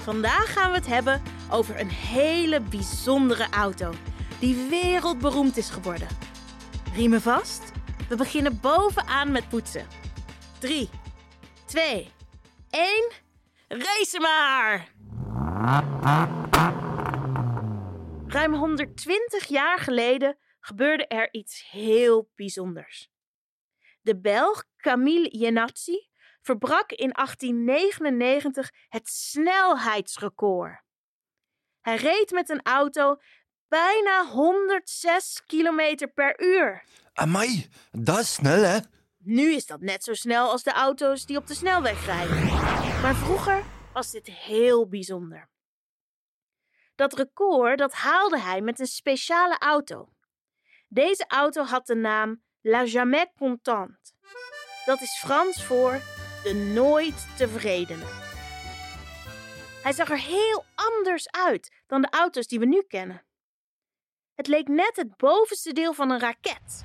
Vandaag gaan we het hebben over een hele bijzondere auto die wereldberoemd is geworden. Riemen vast? We beginnen bovenaan met poetsen. 3, 2, 1. Race maar! Ruim 120 jaar geleden gebeurde er iets heel bijzonders. De Belg Camille Jenatzy verbrak in 1899 het snelheidsrecord. Hij reed met een auto bijna 106 km per uur. Amai, dat is snel hè? Nu is dat net zo snel als de auto's die op de snelweg rijden. Maar vroeger was dit heel bijzonder. Dat record dat haalde hij met een speciale auto. Deze auto had de naam La Jamais Contente. Dat is Frans voor de nooit tevredene. Hij zag er heel anders uit dan de auto's die we nu kennen. Het leek net het bovenste deel van een raket,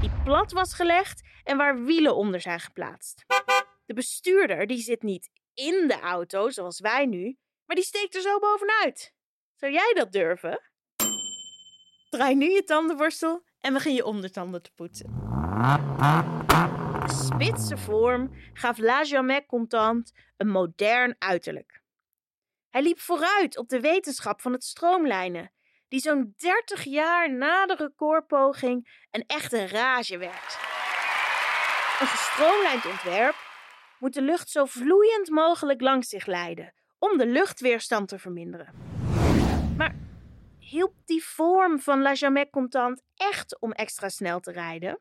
die plat was gelegd en waar wielen onder zijn geplaatst. De bestuurder die zit niet in de auto zoals wij nu, maar die steekt er zo bovenuit. Zou jij dat durven? Draai nu je tandenborstel en begin je ondertanden te poetsen. Spitse vorm gaf La Jamais Content een modern uiterlijk. Hij liep vooruit op de wetenschap van het stroomlijnen, die zo'n 30 jaar na de recordpoging een echte rage werd. Een gestroomlijnd ontwerp moet de lucht zo vloeiend mogelijk langs zich leiden om de luchtweerstand te verminderen. Maar hielp die vorm van La Jamais Content echt om extra snel te rijden?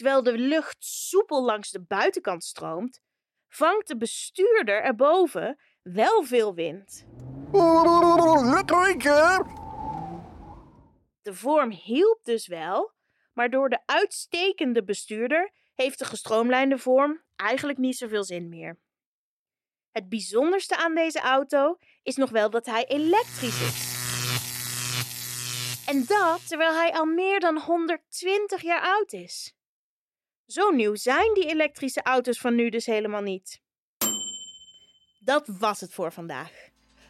Terwijl de lucht soepel langs de buitenkant stroomt, vangt de bestuurder erboven wel veel wind. De vorm hielp dus wel, maar door de uitstekende bestuurder heeft de gestroomlijnde vorm eigenlijk niet zoveel zin meer. Het bijzonderste aan deze auto is nog wel dat hij elektrisch is. En dat terwijl hij al meer dan 120 jaar oud is. Zo nieuw zijn die elektrische auto's van nu dus helemaal niet. Dat was het voor vandaag.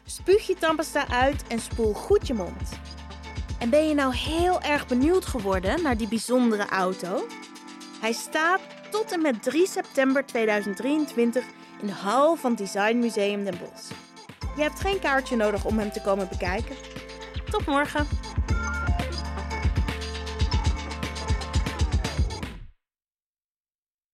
Spuug je tandpasta uit en spoel goed je mond. En ben je nou heel erg benieuwd geworden naar die bijzondere auto? Hij staat tot en met 3 september 2023 in de hal van Design Museum Den Bosch. Je hebt geen kaartje nodig om hem te komen bekijken. Tot morgen!